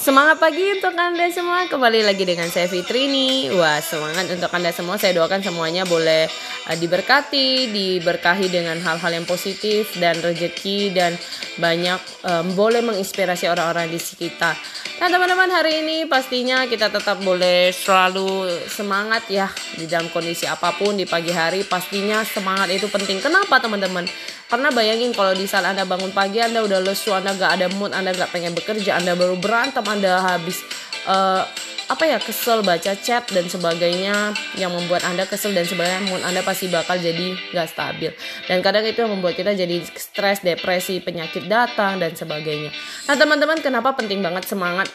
Semangat pagi untuk Anda semua. Kembali lagi dengan saya Fitrini. Wah, semangat untuk Anda semua. Saya doakan semuanya boleh uh, diberkati, diberkahi dengan hal-hal yang positif dan rezeki dan banyak um, boleh menginspirasi orang-orang di sekitar. Nah, teman-teman, hari ini pastinya kita tetap boleh selalu semangat ya di dalam kondisi apa pun di pagi hari. Pastinya semangat itu penting. Kenapa, teman-teman? Karena bayangin kalau di saat Anda bangun pagi, Anda udah lesu, Anda gak ada mood, Anda gak pengen bekerja, Anda baru berantem, Anda habis uh, apa ya kesel baca chat dan sebagainya yang membuat anda kesel dan sebagainya mood anda pasti bakal jadi gak stabil. Dan kadang itu yang membuat kita jadi stres depresi penyakit datang dan sebagainya. Nah teman-teman kenapa penting banget semangat?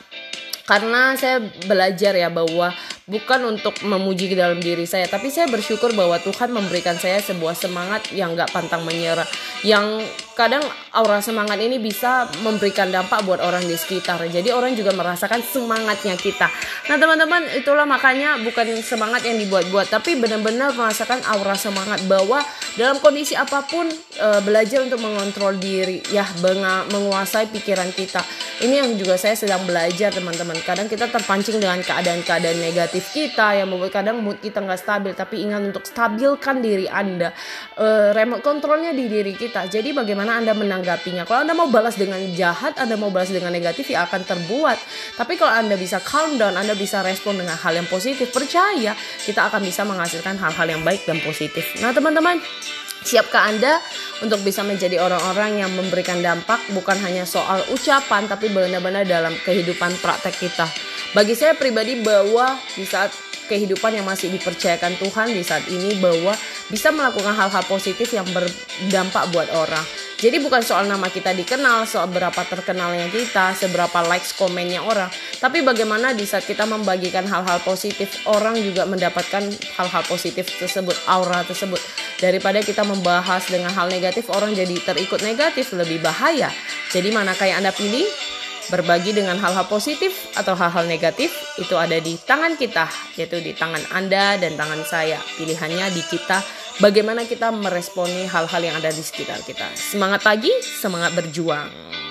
Karena saya belajar ya bahwa bukan untuk memuji ke dalam diri saya tapi saya bersyukur bahwa Tuhan memberikan saya sebuah semangat yang gak pantang menyerah. Yang kadang aura semangat ini bisa memberikan dampak buat orang di sekitar. Jadi orang juga merasakan semangatnya kita nah teman-teman itulah makanya bukan semangat yang dibuat-buat tapi benar-benar merasakan aura semangat bahwa dalam kondisi apa pun e, belajar untuk mengontrol diri ya menguasai pikiran kita. Ini yang juga saya sedang belajar teman-teman. Kadang kita terpancing dengan keadaan-keadaan negatif kita yang membuat kadang mood kita nggak stabil tapi ingat untuk stabilkan diri anda. E, remote kontrolnya di diri kita. Jadi bagaimana anda menanggapinya? Kalau anda mau balas dengan jahat anda mau balas dengan negatif ya akan terbuat. Tapi kalau anda bisa calm down anda bisa respon dengan hal yang positif percaya kita akan bisa menghasilkan hal-hal yang baik dan positif nah teman-teman Siapkah Anda untuk bisa menjadi orang-orang yang memberikan dampak bukan hanya soal ucapan tapi benar-benar dalam kehidupan praktek kita. Bagi saya pribadi bahwa di saat kehidupan yang masih dipercayakan Tuhan di saat ini bahwa bisa melakukan hal-hal positif yang berdampak buat orang. Jadi bukan soal nama kita dikenal, soal berapa terkenalnya kita, seberapa likes komennya orang, tapi bagaimana di saat kita membagikan hal-hal positif, orang juga mendapatkan hal-hal positif tersebut, aura tersebut. Daripada kita membahas dengan hal negatif, orang jadi terikut negatif, lebih bahaya. Jadi manakah yang Anda pilih? Berbagi dengan hal-hal positif atau hal-hal negatif itu ada di tangan kita, yaitu di tangan Anda dan tangan saya. Pilihannya di kita bagaimana kita meresponi hal-hal yang ada di sekitar kita. Semangat pagi, semangat berjuang.